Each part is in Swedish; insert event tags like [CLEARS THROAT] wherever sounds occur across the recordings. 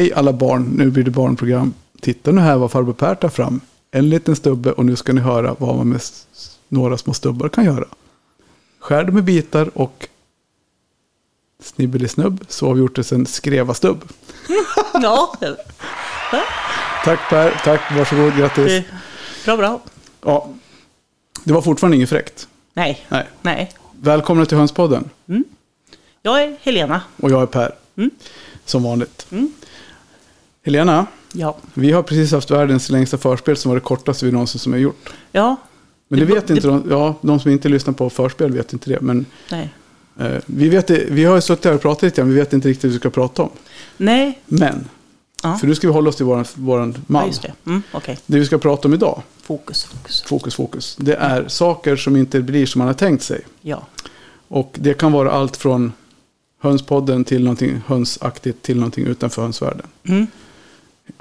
Hej alla barn, nu blir det barnprogram. Titta nu här vad farbror Per tar fram. En liten stubbe och nu ska ni höra vad man med några små stubbar kan göra. Skär dem i bitar och snibbeli-snubb så har vi gjort det sen skreva-stubb. [LAUGHS] Ja, Tack Per, tack, varsågod, grattis. bra, bra. Ja, det var fortfarande inget fräckt. Nej, Nej. nej. Välkomna till Hönspodden. Jag är Helena. Och jag är Per. Mm. Som vanligt. Mm. Helena, Ja. vi har precis haft världens längsta förspel som var det kortaste vi någonsin som har gjort. Ja, Men det, Det- vet inte det- de, ja, de som inte lyssnar på förspel vet inte det. Men nej. eh, vi, vet, vi har ju suttit här och pratat lite grann, vi vet inte riktigt vad vi ska prata om. Nej, Men, Ja. för nu ska vi hålla oss till våran, våran ja, mall. just det. Mm, Okej, Det vi ska prata om idag, fokus, fokus. fokus, fokus, det är saker som inte blir som man har tänkt sig. Ja. Och det kan vara allt från hönspodden till någonting hönsaktigt till någonting utanför hönsvärlden. Mm,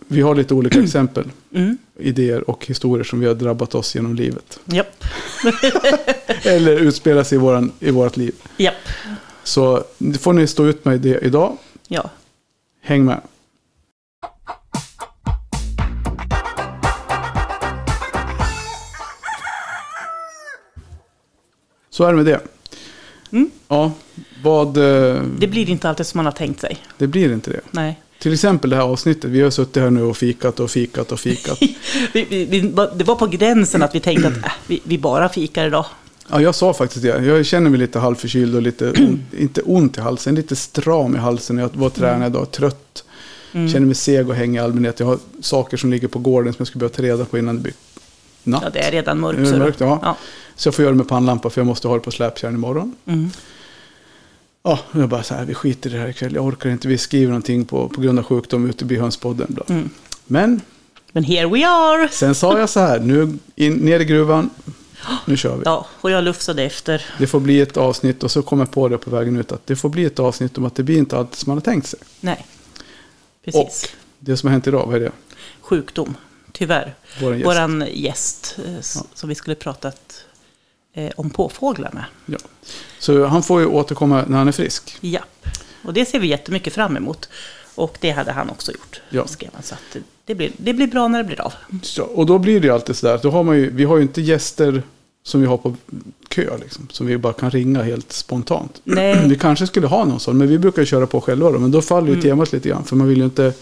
Vi har lite olika [CLEARS THROAT] exempel, mm, idéer och historier som vi har drabbat oss genom livet. japp, [LAUGHS] Eller utspelar sig i, våran, i vårt liv. japp. Så får ni stå ut med det idag. Ja. Häng med. Så är det med det. Mm. Ja, vad... eh, Det blir inte alltid som man har tänkt sig. Det blir inte det. Nej. Till exempel det här avsnittet. Vi har suttit här nu och fikat och fikat och fikat. [LAUGHS] Vi, vi, vi, det var på gränsen att vi tänkte att äh, vi, vi bara fikar idag. Ja, jag sa faktiskt det. Jag känner mig lite halvförkyld och lite, [CLEARS THROAT] inte ont i halsen, lite stram i halsen. Jag var tränad idag, trött. Mm. Känner mig seg och hängig i allmänhet. Jag har saker som ligger på gården som jag skulle behöva ta reda på innan det blir natt. Ja, det är redan mörkt. Är mörkt? Ja. Ja. Så jag får göra det med pannlampa för jag måste ha det på släpkärran imorgon. Mm. Ja, och jag bara så här, vi skiter i det här ikväll. Jag orkar inte. Vi skriver någonting på, på grund av sjukdom ute i hönspodden. Bla. Mm. Men Men here we are! sen sa jag så här, nu in, ner i gruvan. Nu kör vi. Ja, och jag lufsade efter. Det får bli ett avsnitt och så kom jag på det på vägen ut att det får bli ett avsnitt om att det blir inte alltid som man har tänkt sig. Nej, Och precis. det som har hänt idag, vad är det? Sjukdom, tyvärr. Våran gäst. Våran gäst, eh, s- som vi skulle pratat eh, om påfåglar med. Ja. Så han får ju återkomma när han är frisk. Japp. Och det ser vi jättemycket fram emot. Och det hade han också gjort. Ja. Skrev han. Så det- blir, det blir bra när det blir av. Så, och då blir det ju alltid sådär, då har man ju, vi har ju inte gäster som vi har på kö liksom, som vi bara kan ringa helt spontant. [CLEARS THROAT] Nej. Vi kanske skulle ha någon sån, men vi brukar köra på själva då, men då faller ju Mm. temat lite grann, för man vill ju inte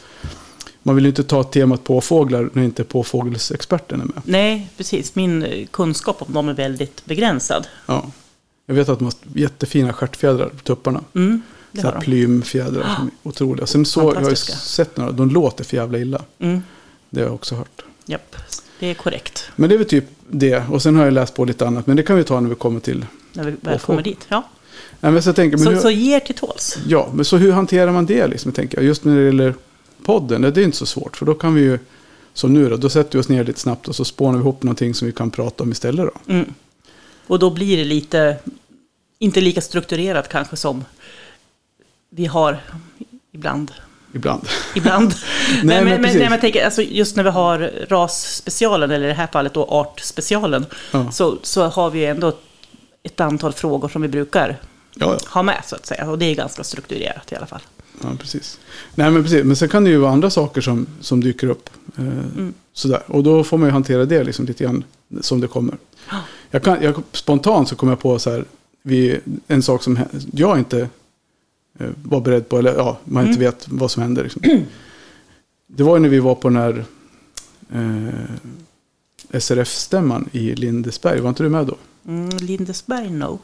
man vill ju inte ta temat påfåglar när inte påfågelsexperten är med. Nej, precis. Min eh, kunskap om dem är väldigt begränsad. Ja. Jag vet att de har jättefina stjärtfjädrar på tupparna. Mm, Så här plymfjädrar som är otroliga. Sen så, jag har sett några, de låter för jävla illa. Mm, Det har jag också hört. japp, det är korrekt. Men det är väl typ det. Och sen har jag läst på lite annat. Men det kan vi ta när vi kommer till. När vi väl Påfågel. kommer dit. Ja. Nej, men så tänker, men Så, hur, så ge er till tåls. Ja, men så hur hanterar man det liksom? Tänker jag. Just när det gäller podden. Det är inte så svårt. För då kan vi ju. Som nu då. Då sätter vi oss ner lite snabbt. Och så spånar vi ihop någonting som vi kan prata om istället då. Mm. Och då blir det lite, inte lika strukturerat kanske som vi har ibland. Ibland. Ibland. [LAUGHS] Nej, men, men nej, men tänker, alltså, just när vi har rasspecialen, eller i det här fallet då artspecialen, Ja. så, så har vi ändå ett antal frågor som vi brukar Ja, ja. ha med så att säga. Och det är ganska strukturerat i alla fall. Ja, precis. Nej, men precis. Men sen kan det ju vara andra saker som, som dyker upp. Eh, Mm. Sådär. Och då får man ju hantera det liksom lite grann som det kommer. Ja. Jag kan, jag, spontant så kommer jag på så här, vi, en sak som jag inte eh, var beredd på, eller ja, man Mm. inte vet vad som händer. Liksom. Det var ju när vi var på den här eh, SRF-stämman i Lindesberg. Var inte du med då? Mm, Lindesberg, no.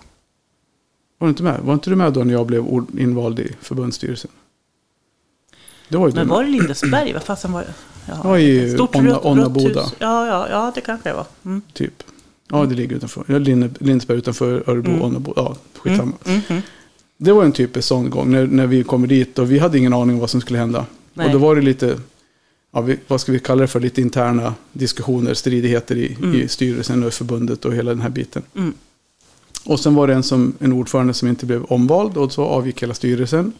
Var du inte med? Var inte du med då när jag blev invald i förbundsstyrelsen? Det var ju Men var det Lindesberg? Vad fasen var det? Ja, Det var Onnaboda. hus. Ja, ja, ja, det kanske det var. Mm. Typ. Ja, det ligger utanför. Lindesberg utanför Örebro, Mm. Ja, skitsamma. Mm, mm, mm. Det var en typisk sån gång när, när vi kommer dit och vi hade ingen aning om vad som skulle hända. Nej. Och då var det lite, ja, vi, vad ska vi kalla det för, lite interna diskussioner, stridigheter i, Mm. i styrelsen och förbundet och hela den här biten. Mm. Och sen var det en, som, en ordförande som inte blev omvald och så avgick hela styrelsen.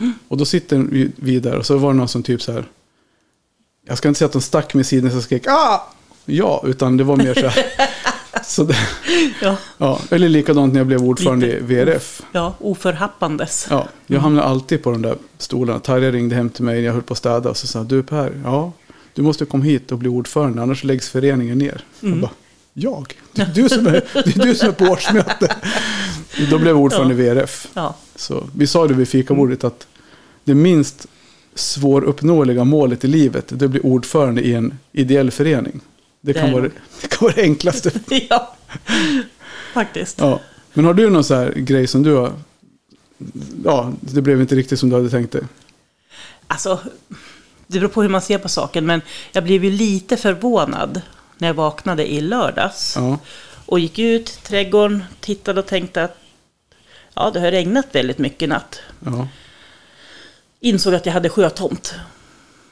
Mm. Och då sitter vi, vi där och så var det någon som typ så här, jag ska inte säga att de stack med sidan och skrek ah! Ja, utan det var mer så här, [LAUGHS] Så det, Ja, ja, eller likadant när jag blev ordförande Lite i VRF. ja oförhappandes. Ja, jag hamnade alltid på de där stolarna. Tarja ringde hem till mig när jag höll på att städa och så sa du Per, ja, du måste komma hit och bli ordförande, annars läggs föreningen ner. Jag bara, jag? Det är du som är, det är, du som är på årsmöte. Då blev jag ordförande i VRF. Ja, Så vi sa det vid fikabordet att det minst svåruppnåeliga målet i livet det bli ordförande i en ideell förening. Det kan, Det vara, det kan vara det enklaste. [LAUGHS] ja. faktiskt. Ja. Men har du någon så här grej som du har... Ja, det blev inte riktigt som du hade tänkt dig. Alltså, det beror på hur man ser på saken, men jag blev ju lite förvånad när jag vaknade i lördags. Ja, Och gick ut i trädgården, tittade och tänkte att ja, det har regnat väldigt mycket i natt. ja, Insåg att jag hade sjötomt.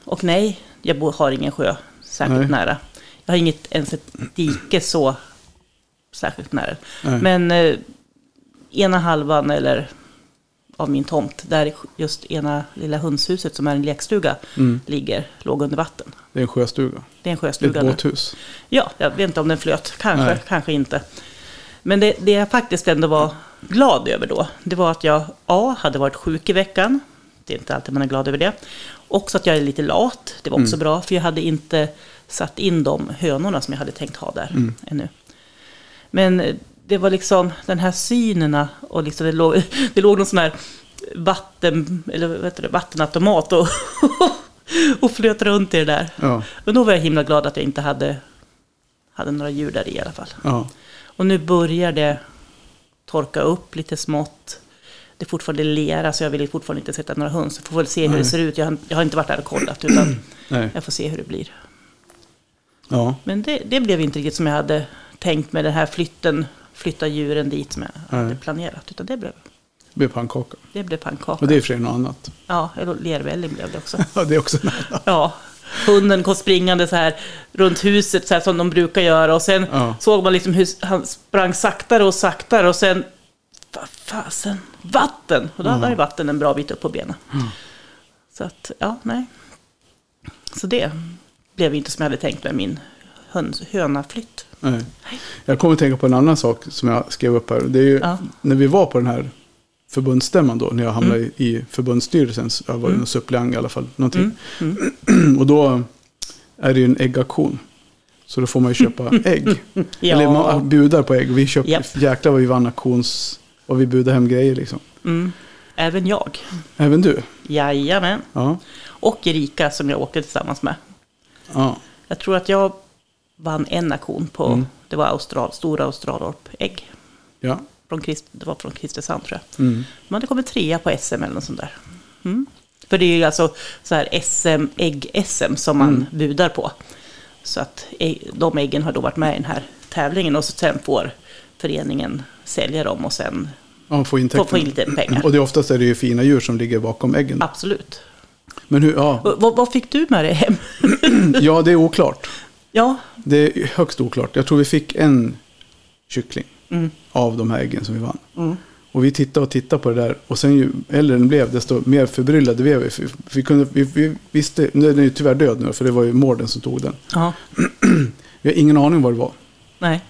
Och nej, jag har ingen sjö särskilt Nej. nära. Jag har inget ens ett dike så särskilt nära. Nej. Men eh, ena halvan eller av min tomt, där just ena lilla hönshuset som är en lekstuga Mm. ligger, låg under vatten. det är en sjöstuga. Det är en Det är ett sjöstuga båthus. Ja, jag vet inte om den flöt. Kanske, Nej. kanske inte. Men det, det jag faktiskt ändå var glad över då, det var att jag A. hade varit sjuk i veckan. Det är inte alltid man är glad över det. Också att jag är lite lat. Det var också Mm. bra, för jag hade inte satt in de hönorna som jag hade tänkt ha där Mm. ännu. Men det var liksom den här synen och liksom det, låg, [LAUGHS] det låg någon sån här vatten, eller vad heter det, vattenautomat och, [LAUGHS] och flöt runt i det där. Ja, Men då var jag himla glad att jag inte hade, hade några djur där i alla fall. ja, Och nu börjar det torka upp lite smått. Det är fortfarande lera så jag vill fortfarande inte sätta några höns. Jag får väl se hur Nej. det ser ut. Jag har, jag har inte varit där och kollat utan [CLEARS THROAT] jag får se hur det blir. ja, Men det, det blev inte riktigt som jag hade tänkt med den här flytten. Flytta djuren dit som jag hade Nej. planerat. Utan det blev, det blir pannkaka. det blev pannkaka. Och det är i och för sig något annat. Ja, eller lervälling blev det också. [LAUGHS] Ja, det är också något annat. Ja, hunden kom springande så här runt huset så här som de brukar göra. Och sen Ja. såg man liksom hur han sprang saktare och saktare. Och sen, vad fasen, vatten! Och då hade han ju vatten en bra bit upp på benen. Så att, ja, nej. Så det blev inte som jag hade tänkt med min höns, hönaflytt. Nej. Jag kommer att tänka på en annan sak som jag skrev upp här. Det är ju Ja. när vi var på den här förbundsstämman då, när jag hamnade i, i förbundsstyrelsen, jag var Mm. suppleant i alla fall, någonting. Mm. [CLEARS THROAT] Och då är det ju en äggaktion. Så då får man ju köpa [LAUGHS] ägg. Ja. Eller man budar på ägg. Vi köpte, Japp. jäklar vad vi vann auktions och vi budade hem grejer liksom. Mm. Även jag. Även du? Jajamän. Ja. Och Erika som jag åkte tillsammans med. ja. Jag tror att jag vann en auktion på, Mm. det var Austral, stora Australorp-ägg. Ja. Från Krist, det var från Kristiansand tror jag. Mm. De hade kommit trea på SM eller något sånt där. Mm. För det är ju alltså så här SM, ägg-SM som man Mm. budar på. Så att de äggen har då varit med i den här tävlingen och så sen får föreningen sälja dem och sen Ja, få in lite pengar. Och det oftast är det ju fina djur som ligger bakom äggen. Absolut. Men hur, ja, Vad, vad fick du med dig hem? [CLEARS THROAT] ja, det är oklart. Ja, Det är högst oklart. Jag tror vi fick en kyckling mm. av de här äggen som vi vann. Mm. Och vi tittade och tittade på det där. Och sen ju äldre den blev, desto mer förbryllade blev vi. För Vi, kunde, vi, vi visste, nu är den ju tyvärr död nu, för det var ju mården som tog den. [CLEARS THROAT] Vi har ingen aning vad det var. nej.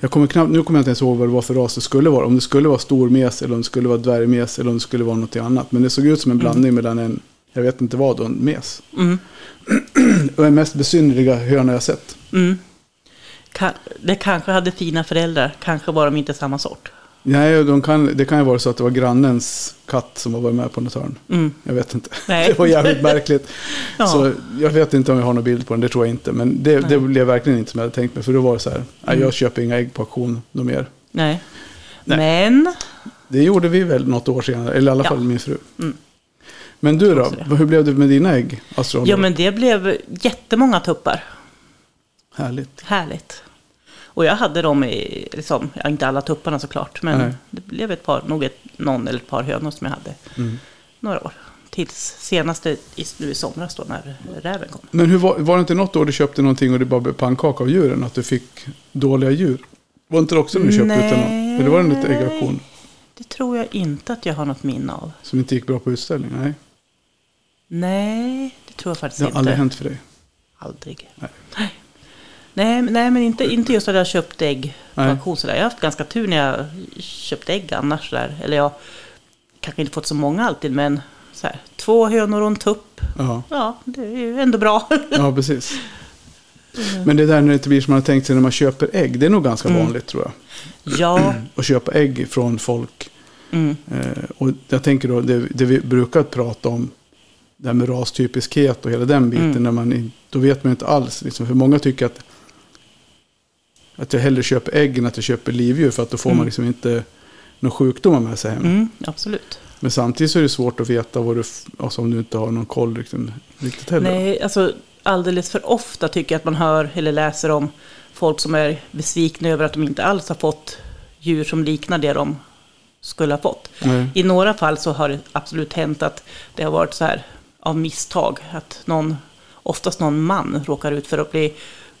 Jag kommer knappt, nu kommer jag inte ens ihåg vad det var för ras det skulle vara. Om det skulle vara stor mes eller om det skulle vara dvärgmes eller om det skulle vara något annat. Men det såg ut som en blandning mellan en, jag vet inte vad, och en mes. Mm. Och den mest besynnerliga höna jag sett. Mm. Ka- det kanske hade fina föräldrar, kanske var de inte samma sort. Nej, de kan, det kan ju vara så att det var grannens katt som har varit med på något hörn. Mm. Jag vet inte. [LAUGHS] Nej. Det var jävligt märkligt. [LAUGHS] Ja. Så jag vet inte om jag har någon bild på den, det tror jag inte. Men det, det blev verkligen inte som jag hade tänkt mig. För då var det så här, Mm. jag köper inga ägg på auktion något mer. Nej. Nej. Men, Det gjorde vi väl något år senare, eller i alla Ja. fall min fru. Mm. Men du då, hur blev det med dina ägg? Astronauter? ja men det blev jättemånga tuppar. Härligt. Härligt. Och jag hade dem i, liksom, ja, inte alla tupparna såklart, men Nej. det blev ett par, nog ett, någon eller ett par hönor som jag hade Mm. några år. Tills senaste i, nu i somras då när räven kom. Men hur var, var det inte något år du köpte någonting och det bara blev pannkaka av djuren? Att du fick dåliga djur? Var inte det också när du köpte utan någon? Eller var det en liten äggaktion Det tror jag inte att jag har något minne av. som inte gick bra på utställning? Nej, Nej, det tror jag faktiskt det har inte. aldrig hänt för dig. Aldrig. Nej. Nej. Nej, men- nej men inte, inte just att jag köpt ägg på auktion. Jag har haft ganska tur när jag köpt ägg annars. Där. Eller jag kanske inte fått så många alltid, men så här, två hönor och en tupp. Ja, Ja, det är ju ändå bra. ja precis. Men det där när det inte blir som man har tänkt sig när man köper ägg, det är nog ganska Mm. vanligt tror jag. ja, [CLEARS THROAT] Att köpa ägg från folk. mm, Eh, och jag tänker då, det, det vi brukar prata om, det här med rastypiskhet och hela den biten, Mm. när man, då vet man inte alls. Liksom, för många tycker att, att jag hellre köper ägg än att jag köper livdjur, för att då får Mm. man liksom inte några sjukdomar med sig hem. mm, absolut. Men samtidigt så är det svårt att veta vad du, alltså om du inte har någon koll liksom, riktigt heller. Nej, alltså alldeles för ofta tycker jag att man hör eller läser om folk som är besvikna över att de inte alls har fått djur som liknar det de skulle ha fått. Nej. I några fall så har det absolut hänt att det har varit så här av misstag. Att någon, oftast någon man råkar ut för att bli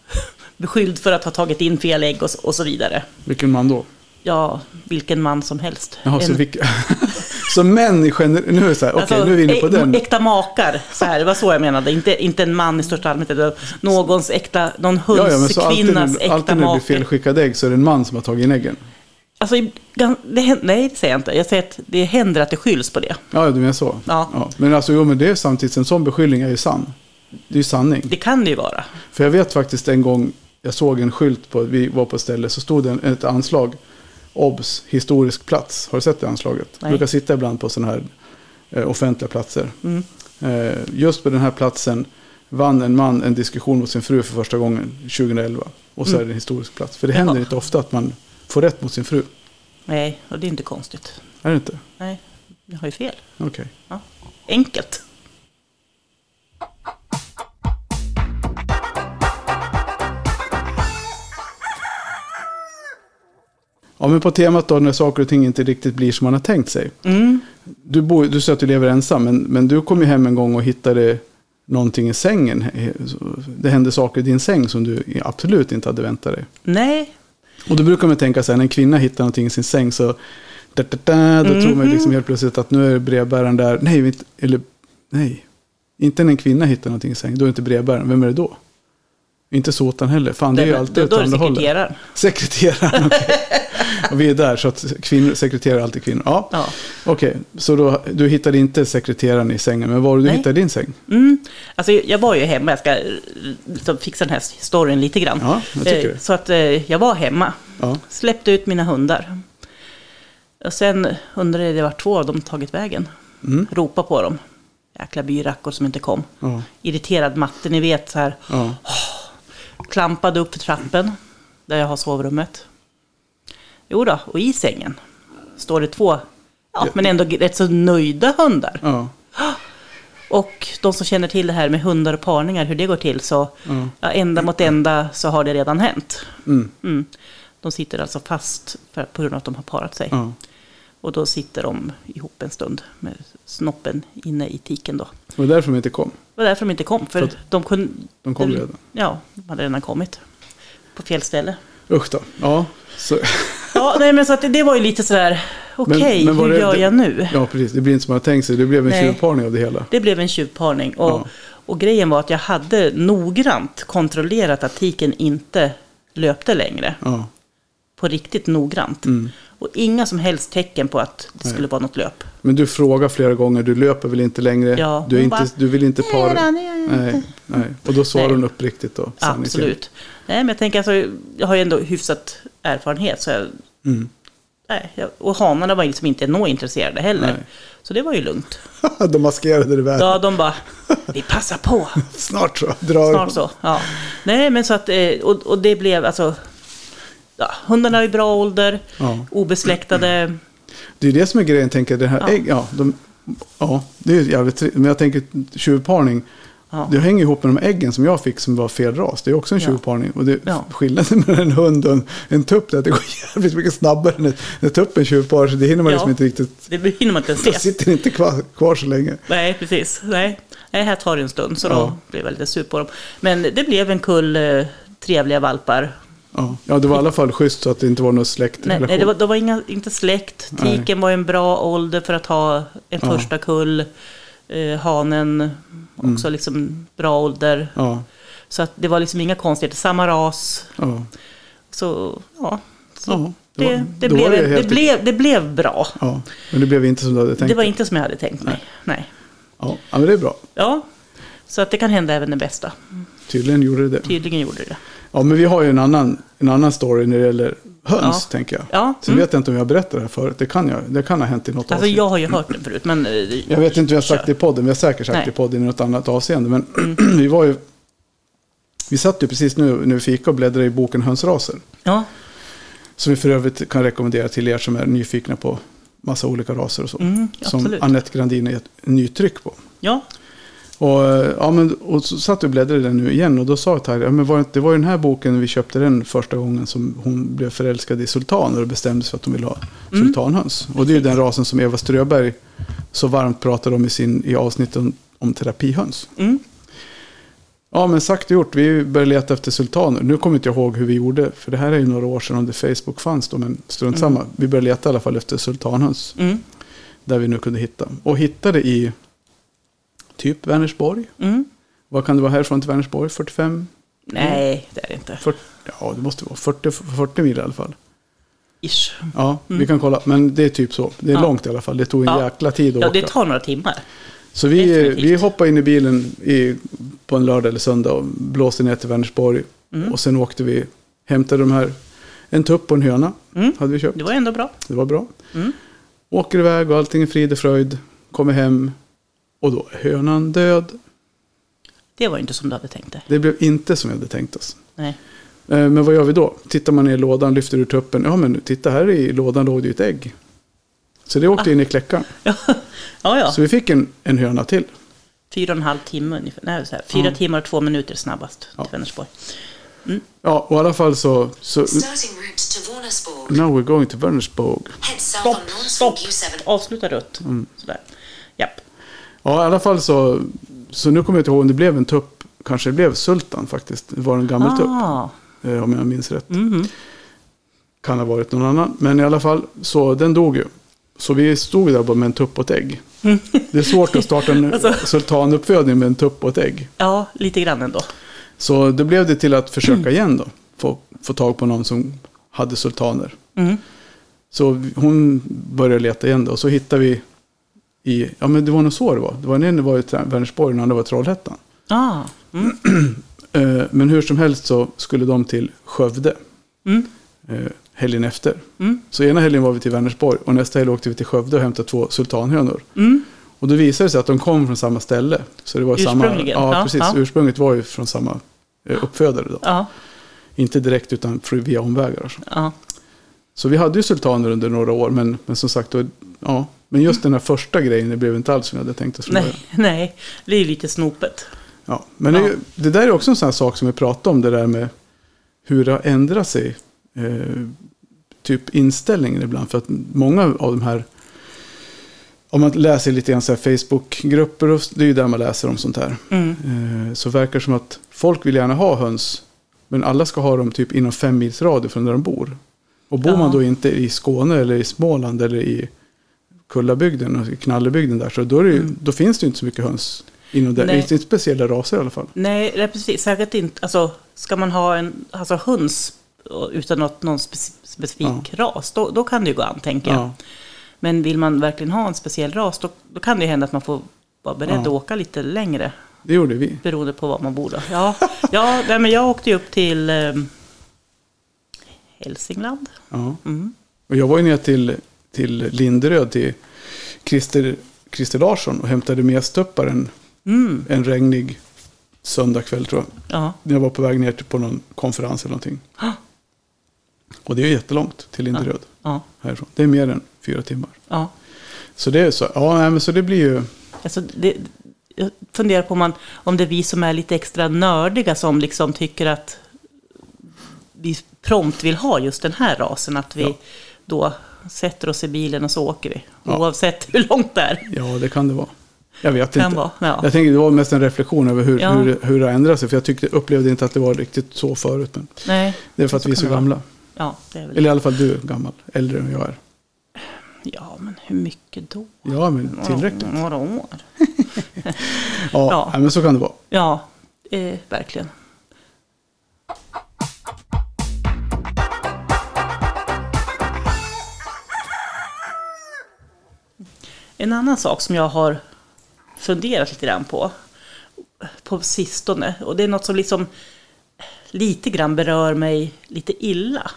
[LAUGHS] beskylld för att ha tagit in fel ägg och, så- och så vidare. Vilken man då? Ja, vilken man som helst. Jaha, så, vilka, [LAUGHS] så män i gener- nu är det så här, okej Alltså, nu är vi inne på den. Äkta makar, så här, det var så jag menade. Inte, inte en man i största allmänhet, utan någons äkta, någon Ja, ja, men så alltid, när- äkta det blir make. felskickade ägg så är det en man som har tagit in äggen. Alltså, det, nej, det säger jag inte. Jag säger att det händer att det skylls på det. Ja, du menar så? Ja. Men alltså, jo, men det är samtidigt, en sån beskyllning är ju sann. Det är ju sanning. Det kan det ju vara. För jag vet faktiskt en gång, jag såg en skylt på, vi var på ett ställe, så stod det en, ett anslag. OBS, historisk plats. Har du sett det anslaget? Jag Nej. brukar sitta ibland på sådana här eh, offentliga platser. Mm. Eh, just på den här platsen vann en man en diskussion mot sin fru för första gången 2011. Och så Mm. är det en historisk plats. För det händer inte ofta att man får rätt mot sin fru. Nej, och det är inte konstigt. Är det inte? Nej, jag har ju fel. Okej. Ja. Enkelt. Ja, men på temat då när saker och ting inte riktigt blir som man har tänkt sig. Mm. Du, bor, du säger att du lever ensam, men, men du kom ju hem en gång och hittade någonting i sängen. Det hände saker i din säng som du absolut inte hade väntat dig. Nej, Och då brukar man tänka så här, när en kvinna hittar någonting i sin säng så da, da, da, då tror man liksom helt plötsligt att nu är brevbäraren där. Nej, eller nej. Inte när en kvinna hittar någonting i sängen, då är inte brevbäraren. Vem är det då? Inte sotan heller. Fan, det är ju alltid då åt det andra hållet. sekreteraren. Sekreteraren, okej. [LAUGHS] Och vi är där, så att kvinnor, sekreterare är alltid kvinnor. Ja, Ja. okej. Så då, du hittade inte sekreteraren i sängen, men var var du Nej. hittade din säng? Mm. Alltså, jag var ju hemma, jag ska eh, liksom fixa den här storyn lite grann. Ja, jag tycker Eh, det. Så att eh, jag var hemma, Ja, släppte ut mina hundar. Och sen undrade jag vart två av dem tagit vägen. mm. Ropa på dem. Jäkla byrackor som inte kom. ja, Irriterad matte, ni vet så här. ja. Klampade upp för trappen, där jag har sovrummet. Jo då, och i sängen står det två, ja, men ändå rätt så nöjda hundar. ja. [GASPS] Och de som känner till det här med hundar och parningar, hur det går till, så Ja. ja, ända mot ända så har det redan hänt. Mm. Mm. De sitter alltså fast för, på grund av att de har parat sig. Och då sitter de ihop en stund med snoppen inne i tiken då. Det var därför de inte kom. Det var därför de inte kom, för För de kunde... De kom redan. Ja, de hade redan kommit. På fel ställe. Usch då. Ja, så, Ja, nej men så att det, det var ju lite sådär, okej, men var hur det- gör jag nu? ja, precis. Det blir inte som har tänkt sig. Det blev en Nej. tjuvparning av det hela. Det blev en tjuvparning. Och, Ja. och grejen var att jag hade noggrant kontrollerat att tiken inte löpte längre. Ja. På riktigt noggrant. Mm. Och inga som helst tecken på att det skulle vara något löp. Men du frågar flera gånger, du löper väl inte längre? Ja, du, är inte, bara, du vill inte para? Nej, nej, nej. Och då svarar Nej. hon uppriktigt då? Absolut. Nej, men jag tänker alltså, jag har ju ändå hyfsat erfarenhet. Så jag, Mm. nej, jag, och hanarna var liksom inte nå intresserade heller. Nej. Så det var ju lugnt. [LAUGHS] De maskerade det väl. Ja, de bara, vi passar på. [LAUGHS] Snart så. Drar Snart så, ja. Nej, men så att, eh, och, och det blev alltså, ja, hundarna är i bra ålder, Ja. obesläktade. Det är det som är grejen, tänker jag. Det här Ja. ägg, ja, de, ja, det är jävligt Men jag tänker tjuvparning. Ja. Det hänger ihop med de äggen som jag fick som var fel ras. Det är också en tjuvparning. Och det, Ja. skillnaden [LAUGHS] mellan en hund och en, en tupp är att det går [LAUGHS] jävligt mycket snabbare när, när tuppen tjuvparar. Så det hinner man liksom inte riktigt. Det hinner man inte ens [LAUGHS] se. sitter inte kvar, kvar så länge. Nej, precis. Nej. Nej, här tar det en stund, så då Ja. blev jag lite sur på dem. Men det blev en kull eh, trevliga valpar. Ja. ja, det var i alla fall schysst så att det inte var något släktrelation. Nej, nej det var, det var inga, inte släkt. Nej. Tiken var en bra ålder för att ha en Ja. första kull. Eh, hanen Mm. också liksom bra ålder. Ja, Så att det var liksom inga konstigheter. Samma ras. ja. Så ja, Så det, det, då blev, det, helt- blev, det blev bra. Men det blev inte som du hade tänkt. Det var inte som jag hade tänkt mig. Nej. Ja, ja, men det är bra. Ja, så att det kan hända även det bästa. Tydligen gjorde det det. Tydligen gjorde det det. Ja, men vi har ju en annan, en annan story när det gäller höns, Ja. tänker jag. Ja, Sen mm. vet jag inte om jag har berättat det här förut. Det kan, jag, det kan ha hänt i något Alltså avsnitt. jag har ju hört den förut, men... eh, Jag vet inte om vi har sagt det i podden, vi har säkert sagt. Mm. det i podden i något annat avseende. Men [CLEARS THROAT] vi var ju... Vi satt ju precis nu när vi fika och bläddrade i boken Hönsraser. Ja, Som vi för övrigt kan rekommendera till er som är nyfikna på massa olika raser och så. Mm, som. Anette Grandin har gett nytryck på. ja, Och, eh, ja, men, och så satt vi och bläddrade i den nu igen och då sa Tarja, ja, men var det, det var ju den här boken vi köpte den första gången som hon blev förälskad i sultaner och bestämde sig för att hon ville ha Mm. sultanhöns. Och det är ju den rasen som Eva Ströberg så varmt pratade om i, sin, i avsnittet om, om terapihöns. mm, Ja, men sagt och gjort. Vi började leta efter sultaner. Nu kommer inte jag ihåg hur vi gjorde, för det här är ju några år sedan om det Facebook fanns då, men strunt samma. Vi började leta i alla fall efter sultanhöns, mm, där vi nu kunde hitta. Och hittade i typ Vänersborg. mm. Vad kan det vara härifrån till Vänersborg? 45? Nej, det är det inte. 40, ja, det måste vara 40, 40 mil i alla fall. Ish. Ja, vi kan kolla. Men det är typ så. Det är Mm. Ja. långt i alla fall. Det tog en Ja. jäkla tid att Ja, åka. det tar några timmar. Så vi, definitivt. vi hoppade in i bilen i, på en lördag eller söndag och blåste ner till Vänersborg. Mm. Och sen åkte vi, hämtade de här, en tupp och en höna Mm. hade vi köpt. Det var ändå bra. Det var bra. Mm. Åker iväg och allting är frid och fröjd. Kommer hem och då är hönan död. Det var inte som du hade tänkt dig. Det blev inte som vi hade tänkt oss. Nej. Eh, Men vad gör vi då? Tittar man ner i lådan, lyfter ur tuppen. Ja men titta här i lådan låg det ju ett ägg. Så det åkte in i kläckaren. [LAUGHS] Ja, ja. ja. Så vi fick en, en höna till. Fyra och en halv timme ungefär. Nej, så här. Fyra Ja. timmar och två minuter snabbast Ja. till Vänersborg. Ja, och i alla fall så... så Starting route to Warnersborg. now we're going to Vänersborg. Stopp, stopp! U7. Avsluta rött. Mm. Sådär. Japp. Ja, i alla fall så... Så nu kommer jag inte ihåg om det blev en tupp. Kanske det blev sultan faktiskt. Det var en gammal tupp. Ah. eh, Om jag minns rätt. Mhm. Kan ha varit någon annan. Men i alla fall, så den dog ju. Så vi stod där bara med en tupp och ett ägg. Det är svårt att starta en [LAUGHS] Alltså. sultanuppfödning med en tupp och ett ägg. Ja, lite grann ändå. Så det blev det till att försöka igen då. Få, få tag på någon som hade sultaner. Mm. Så hon började leta igen då. Och så hittade vi i, ja men det var nog så det var. Det var en var i Vänersborg och den andra var i Trollhättan. Ah. Mm. [CLEARS THROAT] Eh, men hur som helst så skulle de till Skövde Mm. eh, helgen efter. Mm. Så ena helgen var vi till Vänersborg och nästa helg åkte vi till Skövde och hämtade två sultanhönor. Mm. Och då visade det sig att de kom från samma ställe. Så det var samma, Ursprungligen, ja, ja, precis. ja. Ursprunget var ju från samma eh, uppfödare då. Ja. Inte direkt utan via omvägar. så. Så vi hade ju sultaner under några år, men, men som sagt, då, ja. Men just den här första grejen, det blev inte alls som jag hade tänkt från början. Nej, nej. Det är lite snopet. Ja, men Det, är ju- det där är också en sån här sak som vi pratade om, det där med hur det har ändrat sig. Eh, typ inställningen ibland. För att många av de här, om man läser lite grann så här Facebookgrupper, och- det är ju där man läser om sånt här. Mm. Eh, så verkar det som att folk vill gärna ha höns, men alla ska ha dem typ inom fem mils radie från där de bor. Och bor Ja. man då inte i Skåne eller i Småland eller i Kullabygden och Knallebygden där, så då, ju, då finns det ju inte så mycket höns inom. Mm. Nej. Det är inte speciella raser i alla fall. Nej, det är precis. Säkert inte. Alltså, ska man ha en alltså, höns utan något, någon speci- specifik ras, då, då kan det ju gå an, tänker jag. Ja. Men vill man verkligen ha en speciell ras, då, då kan det ju hända att man får vara beredd Ja. att åka lite längre. Det gjorde vi. Beroende på var man bor då. Ja, ja nej, men jag åkte ju upp till eh, Hälsingland. Ja. Mm. Och jag var ju ner till, till Linderöd, till Christer, Christer Larsson och hämtade mestuppar en, Mm. en regnig söndagkväll tror jag. Ja. När jag var på väg ner på någon konferens eller någonting. Och det är jättelångt till Linderöd Ja. härifrån. Det är mer än fyra timmar. ja. Så det är så. Ja, nej, men så det blir ju. Alltså, det, jag funderar på om, man, om det är vi som är lite extra nördiga som liksom tycker att vi prompt vill ha just den här rasen. Att vi Ja. då sätter oss i bilen och så åker vi. Ja. Oavsett hur långt det är. Ja, det kan det vara. Jag vet Kan inte. vara, ja. Jag tänker det var mest en reflektion över hur, Ja. hur, hur det har ändrat sig. För jag tyckte, upplevde inte att det var riktigt så förut. Men Nej, det är för att Så vi är så gamla. ja, det är väl Eller i alla fall du är gammal. Äldre än jag är. Ja, men hur mycket då? Ja, men tillräckligt. Några år. [LAUGHS] Ja, [LAUGHS] Ja. Men så kan det vara. Ja, eh, verkligen. En annan sak som jag har funderat lite grann på, på sistone, och det är något som liksom lite grann berör mig lite illa.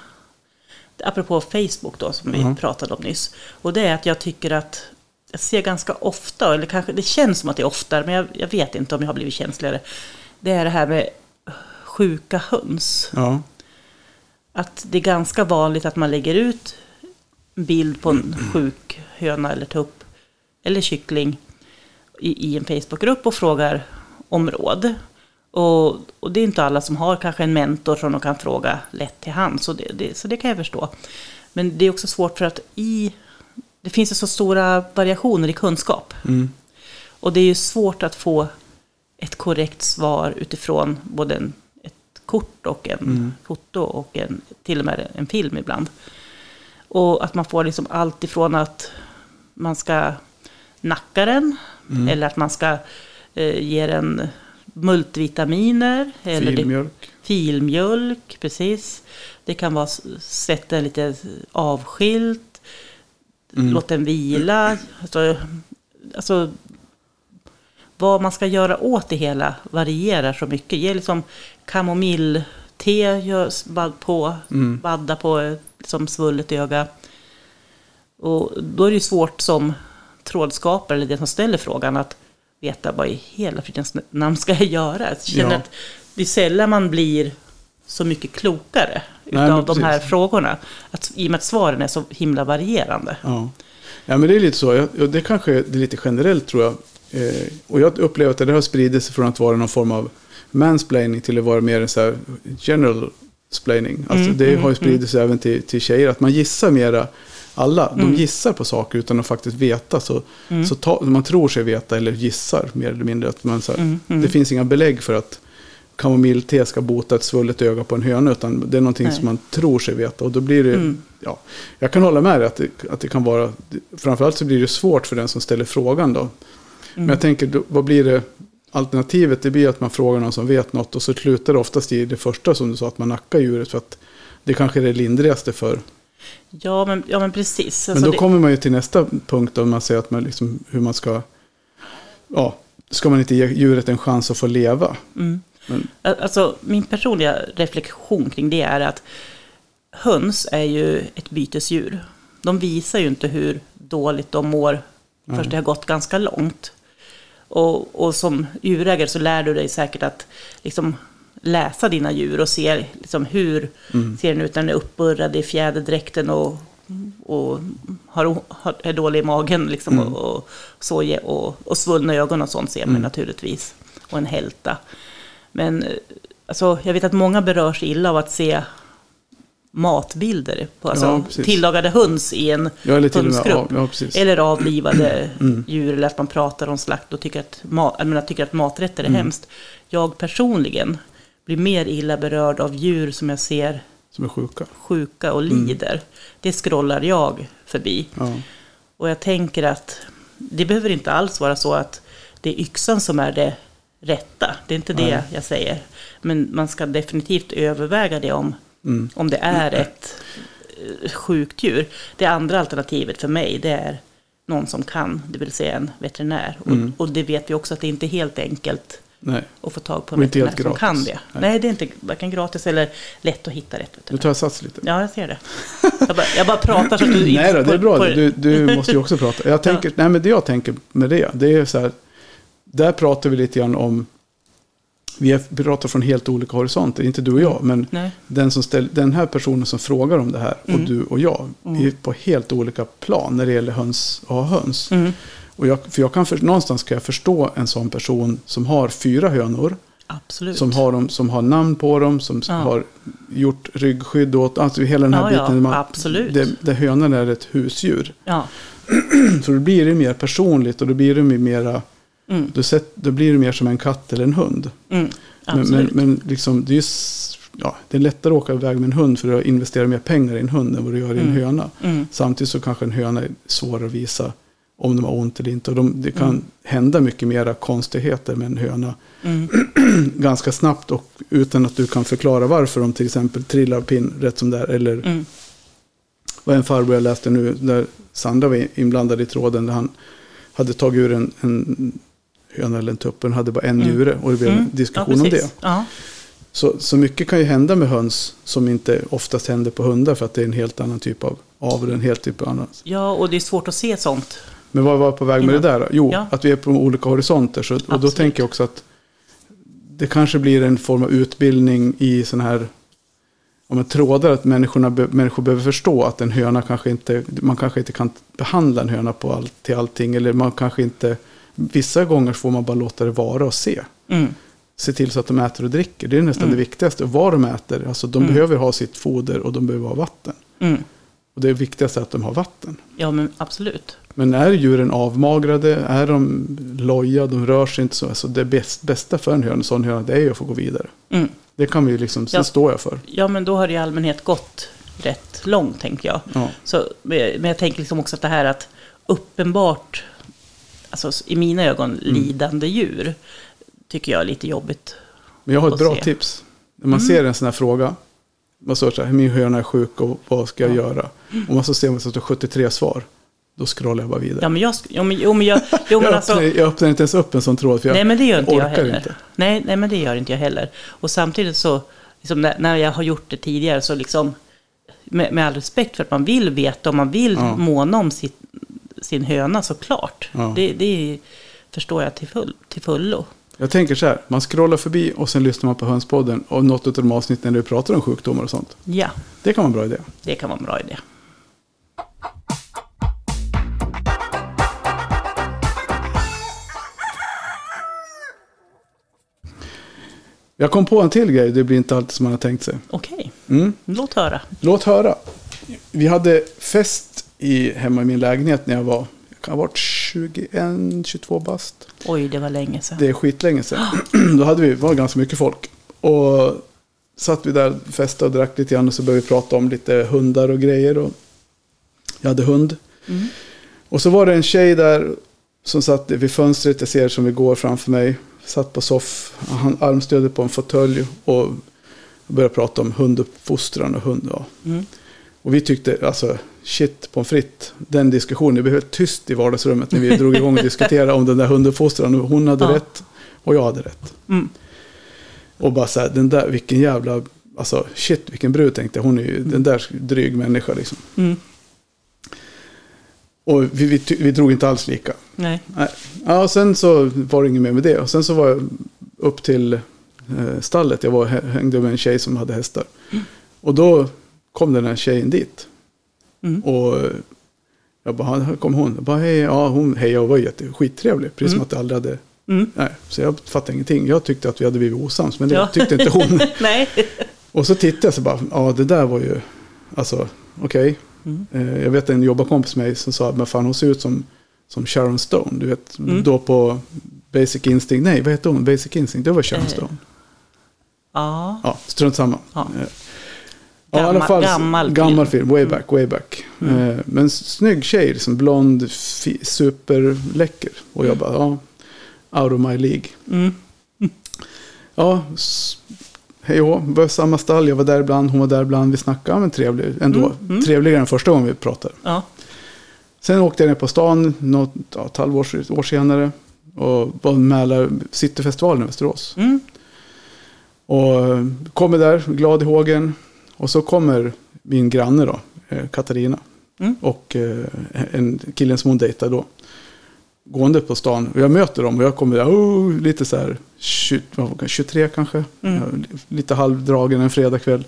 Apropå Facebook då, som vi pratade om nyss. Och det är att jag tycker att jag ser ganska ofta, eller kanske det känns som att det är oftare, men jag, jag vet inte om jag har blivit känsligare. Det är det här med sjuka höns. Ja. Att det är ganska vanligt att man lägger ut en bild på en sjuk höna eller tupp eller kyckling i, i en Facebookgrupp och frågar om råd. Och, och det är inte alla som har kanske en mentor som de kan fråga lätt till hand, så det, det, så det kan jag förstå. Men det är också svårt för att i, det finns ju så stora variationer i kunskap. Mm. Och det är ju svårt att få ett korrekt svar utifrån både en, ett kort och en foto och en, till och med en film ibland. Och att man får liksom allt ifrån att man ska nacka den, eller att man ska eh, ge den multivitaminer. Eller det- Filmjölk. filmjölk, precis. Det kan vara sätta den lite avskilt, låt den vila. Alltså, alltså, vad man ska göra åt det hela varierar så mycket. Ge liksom kamomillte, på, badda på liksom svullet öga. Och då är det svårt som trådskapare, eller den som ställer frågan, att veta vad i hela fridens namn ska jag göra. Jag känner Ja. att det är sällan man blir så mycket klokare Nej, utav de här frågorna. Att, I och med att svaren är så himla varierande. Ja. ja, men det är lite så. Det kanske är lite generellt tror jag. Eh, och jag upplever att det har spridit sig från att vara någon form av mansplaining till att vara mer en så här general splaining. Alltså Mm, det mm, har ju spridit sig även till, till tjejer. Att man gissar mera. Alla, Mm. de gissar på saker utan att faktiskt veta. Så, så ta, man tror sig veta eller gissar mer eller mindre. Att man, så här, Mm, mm. Det finns inga belägg för att kamomillte ska bota ett svullet öga på en höna. Utan det är någonting Nej. som man tror sig veta. Och då blir det, Mm. ja, jag kan hålla med dig att det, att det kan vara, framförallt så blir det svårt för den som ställer frågan då. Men Mm. jag tänker, då, vad blir det, alternativet det blir att man frågar någon som vet något och så slutar det oftast i det första som du sa, att man nackar djuret för att det kanske är det lindrigaste för. Ja, men, ja, men precis. Men Alltså då det- kommer man ju till nästa punkt då man säger att man liksom, hur man ska, ja, ska man inte ge djuret en chans att få leva? Mm. Men- Alltså, min personliga reflektion kring det är att höns är ju ett bytesdjur. De visar ju inte hur dåligt de mår först det har gått ganska långt. Och, och som djurägare så lär du dig säkert att liksom läsa dina djur och se liksom hur ser den ut när den är uppburrad i fjäderdräkten och, och har, har, är dålig i magen liksom, och, och, så, och, och svullna ögon och sånt ser man naturligtvis. Och en hälta. Men alltså, jag vet att många berörs illa av att se matbilder på alltså, Ja, tillagade höns i en Ja, eller hönsgrupp. ja, ja. Eller avlivade [CLEARS THROAT] djur, eller att man pratar om slakt och tycker att, ma- jag menar, tycker att maträtter är Mm. hemskt. Jag personligen blir mer illa berörd av djur som jag ser Som är sjuka. sjuka och Mm. lider. Det scrollar jag förbi. Ja. Och jag tänker att det behöver inte alls vara så att det är yxan som är det rätta. Det är inte det Nej. jag säger. Men man ska definitivt överväga det om, Mm. om det är ett eh, sjukt djur. Det andra alternativet för mig det är någon som kan, det vill säga en veterinär. Mm. Och, och det vet vi också att det inte är helt enkelt Nej, att få tag på en Och veterinär som gratis. kan det. Nej. Nej. det är inte varken gratis eller lätt att hitta rätt nu tar jag sats lite. Ja, jag ser det. Jag bara, jag bara pratar så att du [CLEARS THROAT] Nej då, det är bra. på- Du, du måste ju också prata. Jag [LAUGHS] tänker, nej men det jag tänker med det, det är så här. Där pratar vi lite grann om, vi pratar från helt olika horisonter, inte du och jag, men Nej. den, som ställ, den här personen som frågar om det här och Mm. du och jag, vi är på helt olika plan när det gäller höns och ha höns. Mm. Och jag, för jag kan för, någonstans kan jag förstå en sån person som har fyra hönor, Absolut. som har, dem, som har namn på dem, som Ja. har gjort ryggskydd åt, alltså hela den här Ja, ja, biten. man- absolut. Där, där hönan är ett husdjur. Ja. [CLEARS THROAT] Så då blir det mer personligt och då blir det mera, Mm. då, sett, då blir det mer som en katt eller en hund. Mm. Men, Absolut. men, men liksom, det, är ja, det är lättare att åka iväg med en hund för att investera mer pengar i en hund än vad du gör i en Mm. höna. Mm. Samtidigt så kanske en höna är svår att visa om de har ont eller inte. Och de, det kan Mm. hända mycket mera konstigheter med en höna Mm. [CLEARS THROAT] ganska snabbt och utan att du kan förklara varför de till exempel trillar pinn rätt som det är. Eller Mm. vad en farbror jag läste nu där Sandra var inblandad i tråden där han hade tagit ur en, en höna eller en tupp. Den hade bara en Mm. njure och det blev en Mm. diskussion ja, om det. Ja. Så, så mycket kan ju hända med höns som inte oftast händer på hundar för att det är en helt annan typ av avel, en helt typ av annat. ja, och det är svårt att se sånt. Men vad var på väg med det där? Jo, Ja. att vi är på olika horisonter. Så, och då tänker jag också att det kanske blir en form av utbildning i sån här om man trådar att människorna människor behöver förstå att en höna kanske inte, man kanske inte kan behandla en höna på all, till allting. Eller man kanske inte, vissa gånger får man bara låta det vara och se. Mm. Se till så att de äter och dricker. Det är nästan Mm. det viktigaste. Vad de äter. Alltså de Mm. behöver ha sitt foder och de behöver ha vatten. Mm. Och det viktigaste är att de har vatten. Ja, men absolut. Men är djuren avmagrade, är de loja, de rör sig inte så. Alltså det bäst, bästa för en höna, en sån höna, det är ju att få gå vidare. Mm. Det kan vi liksom, sen Ja. står jag för. Ja, men då har det i allmänhet gått rätt långt, tänker jag. Ja. Så, men jag tänker liksom också att det här att uppenbart, alltså i mina ögon, Mm. lidande djur, tycker jag är lite jobbigt. Men jag har ett bra se. tips. När man ser en sån här fråga, man står så här, min höna är sjuk och vad ska jag Ja. göra? Och man så ser man att det står 73 svar, då scrollar jag bara vidare. Ja, men jag, jo, men, jo, men jag, jo, jag, men alltså, öppnar, jag öppnar inte ens upp en sån tråd, för jag nej, men det gör inte jag orkar heller. inte. Nej, nej, men det gör inte jag heller. Och samtidigt så, liksom, när, när jag har gjort det tidigare, så liksom, med, med all respekt för att man vill veta och man vill Ja. måna om sitt, sin höna såklart. Ja. Det, det förstår jag till, full, till fullo. Jag tänker så här, man scrollar förbi och sen lyssnar man på Hönspodden och något av de avsnitten där vi pratar om sjukdomar och sånt. Ja, Det kan vara en bra idé. det kan vara en bra idé. Jag kom på en till grej, det blir inte alltid som man har tänkt sig. Okej, Mm. låt höra. Låt höra. Vi hade fest i, hemma i min lägenhet när jag var, jag kan ha varit 21-22 bast. Oj, det var länge sedan. Det är skitlänge sedan. [CLEARS THROAT] Då hade vi, var ganska mycket folk. Och satt vi där, festade och drack lite grann och så började vi prata om lite hundar och grejer. Och jag hade hund. Mm. Och så var det en tjej där som satt vid fönstret, jag ser som vi går framför mig. Satt på soff, han armstödde på en fåtölj och började prata om hunduppfostran och hund. Ja. Mm. Och vi tyckte, alltså shit pommes frites, den diskussionen, det blev helt tyst i vardagsrummet när vi drog igång och diskuterade om den där hunduppfostran. Hon hade Ja. rätt och jag hade rätt. Mm. Och bara så här, den där, vilken jävla, alltså shit vilken brud tänkte jag. Hon är ju den där dryg människa liksom. Mm. Och vi, vi, vi drog inte alls lika. Nej. Ja, och sen så var det inget mer med det. Och sen så var jag upp till eh, stallet. Jag var, hä- hängde med en tjej som hade hästar. Och då kom den här tjejen dit. Mm. Och eh, jag bara, här kom hon. Jag bara, hej, ja, hon hejade och var jätte, skittrevlig. Precis som Mm. att jag aldrig hade, Mm. nej. Så jag fattade ingenting. Jag tyckte att vi hade blivit osams, men det Ja. tyckte inte hon. [LAUGHS] Nej. Och så tittade jag så bara, ja det där var ju, alltså okej. Mm. Eh, jag vet en jobbarkompis med mig som sa, men fan hon ser ut som, som Sharon Stone. Du vet, Mm. då på Basic Instinct, nej vad hette hon? Basic Instinct, det var Sharon Eh, Stone. Ja. Ja, strunt samma. Ja. Eh, Ja, Gammal- fall, gammal gammal film. film. Way back, way back. Mm. Eh, men snygg tjej, liksom blond, superläcker. Och jag bara, ja, out of my League. Mm. Ja, hej och var samma stall, jag var där ibland, hon var där ibland, vi snackade, men trevlig ändå. Mm, mm. Trevligare än första gången vi pratade. Ja. Sen åkte jag ner på stan, något, ja, ett halvår år senare. Och var Mälar Cityfestivalen i Västerås. Mm. Och kommer där, glad i hågen. Och så kommer min granne då, eh, Katarina. Mm. Och eh, en killen som hon dejtade då. Gående på stan. Och jag möter dem och jag kommer där, oh, lite så här 20, vad var det, 23 kanske. Mm. Lite halvdragen en fredagkväll.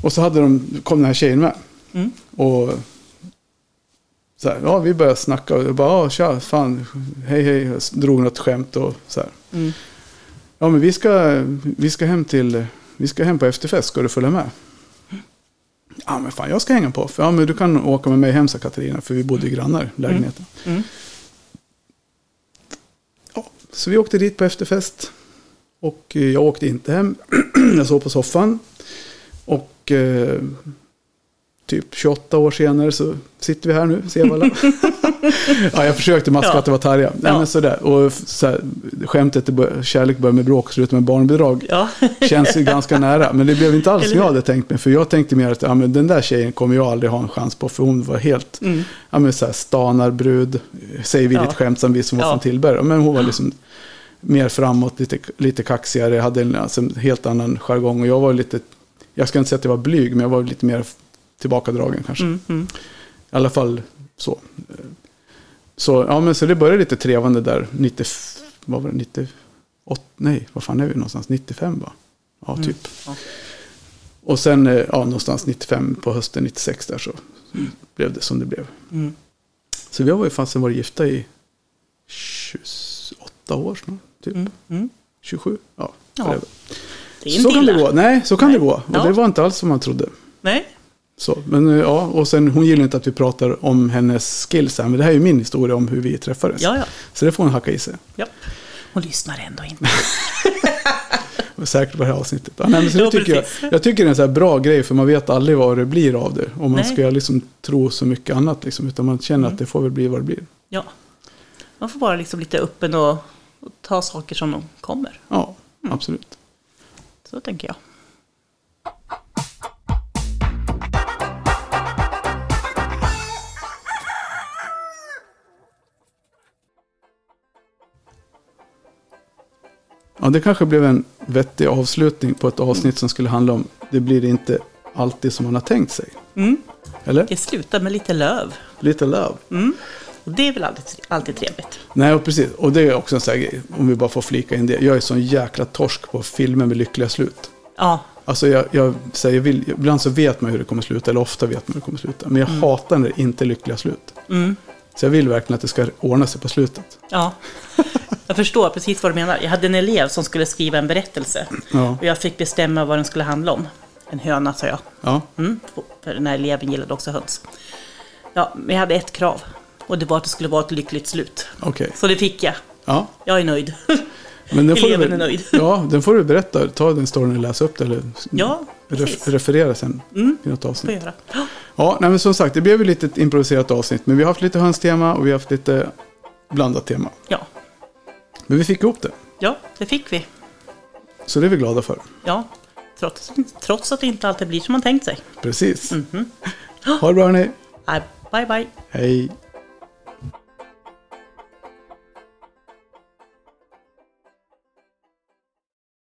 Och så hade de, kom den här tjejen med. Mm. Och så här, ja, vi började snacka och jag bara, ja, tja, fan, hej, hej, jag drog något skämt och så här. Mm. Ja, men vi ska, vi ska hem till, vi ska hem på efterfest, ska du följa med? Ja, men fan, jag ska hänga på. För, ja, men du kan åka med mig hem, sa Katarina, för vi bodde ju grannar i lägenheten. Mm. Ja, så vi åkte dit på efterfest. Och jag åkte inte hem. [CLEARS THROAT] jag sov på soffan. Och eh, typ 28 år senare så sitter vi här nu, Sevalla. [LAUGHS] ja, jag försökte maska Ja. att det var Tarja. Nej, Ja. men sådär. Och så här, skämtet bör, kärlek börjar med bråk och slutar med barnbidrag. Ja. [LAUGHS] Känns ju ganska nära. Men det blev inte alls som jag hade tänkt mig. För jag tänkte mer att ja, men den där tjejen kommer jag aldrig ha en chans på. För hon var helt Mm. ja, men så här, stanarbrud. Säger vi Ja. lite skämtsamt, vi som var från Tillberga. Men hon var liksom mer framåt, lite, lite kaxigare. Hade en, alltså, en helt annan jargong. Och jag var lite, jag ska inte säga att jag var blyg. Men jag var lite mer tillbakadragen kanske. Mm, mm. I alla fall så. Så, ja, men så det började lite trevande där. 90, vad var det, 98? Nej, vad fan är vi någonstans? 95 va? Ja, typ. Mm. Ja. Och sen eh, ja, någonstans 95 på hösten 96 där så blev det som det blev. Mm. Så vi har ju fasen varit gifta i 28 år snart. Typ. Mm. Mm. 27? Ja, Ja. Det är inte Så kan det illa. gå. Nej, så kan Nej. det gå. Och Ja. det var inte alls som man trodde. Nej. Så, men eh, ja, och sen hon gillar inte att vi pratar om hennes skills här, men det här är ju min historia om hur vi träffades. Ja, ja. Så det får hon hacka i sig. ja. Hon lyssnar ändå inte. [LAUGHS] Och säkert på det här avsnittet. Ja, nej, men så tycker jag, jag tycker det är en så bra grej, för man vet aldrig vad det blir av det. Och man Nej. ska liksom tro så mycket annat, liksom, utan man känner Mm. att det får väl bli vad det blir. Ja. Man får vara liksom lite öppen och, och ta saker som de kommer. Ja, Mm. absolut. Så tänker jag. Ja, det kanske blev en vettig avslutning på ett avsnitt som skulle handla om det blir inte alltid som man har tänkt sig. Mm. Eller? Det slutar med lite löv. Lite love. Mm. Och det är väl alltid, alltid trevligt. Nej, och precis. Och det är också en sån här grej, om vi bara får flika in det. Jag är sån jäkla torsk på filmer med lyckliga slut. Ja, Alltså jag, jag säger, vill, ibland så vet man hur det kommer sluta, eller ofta vet man hur det kommer sluta. Men jag hatar när det inte är lyckliga slut. mm. Så jag vill verkligen att det ska ordna sig på slutet. ja. [LAUGHS] Jag förstår precis vad du menar. Jag hade en elev som skulle skriva en berättelse. Ja, Och jag fick bestämma vad den skulle handla om. En höna, sa jag. ja, Mm. För den här eleven gillade också höns. Ja, men jag hade ett krav. Och det var att det skulle vara ett lyckligt slut. okej. Så det fick jag. Ja, Jag är nöjd. [LAUGHS] men den får du Eleven väl- är nöjd. Ja, den får du berätta. Ta den storyn och läsa upp det. Eller Ja, ref, referera sen Mm. i något Får avsnitt. göra. Ja, nej, men som sagt, det blev ju lite ett improviserat avsnitt. Men vi har haft lite hönstema och vi har haft lite blandat tema. Ja. Men vi fick ihop det. ja, det fick vi. Så det är vi glada för. Ja, trots, trots att det inte alltid blir som man tänkt sig. Precis. Mhm. Ha det bra hörni. Bye, bye. Hej.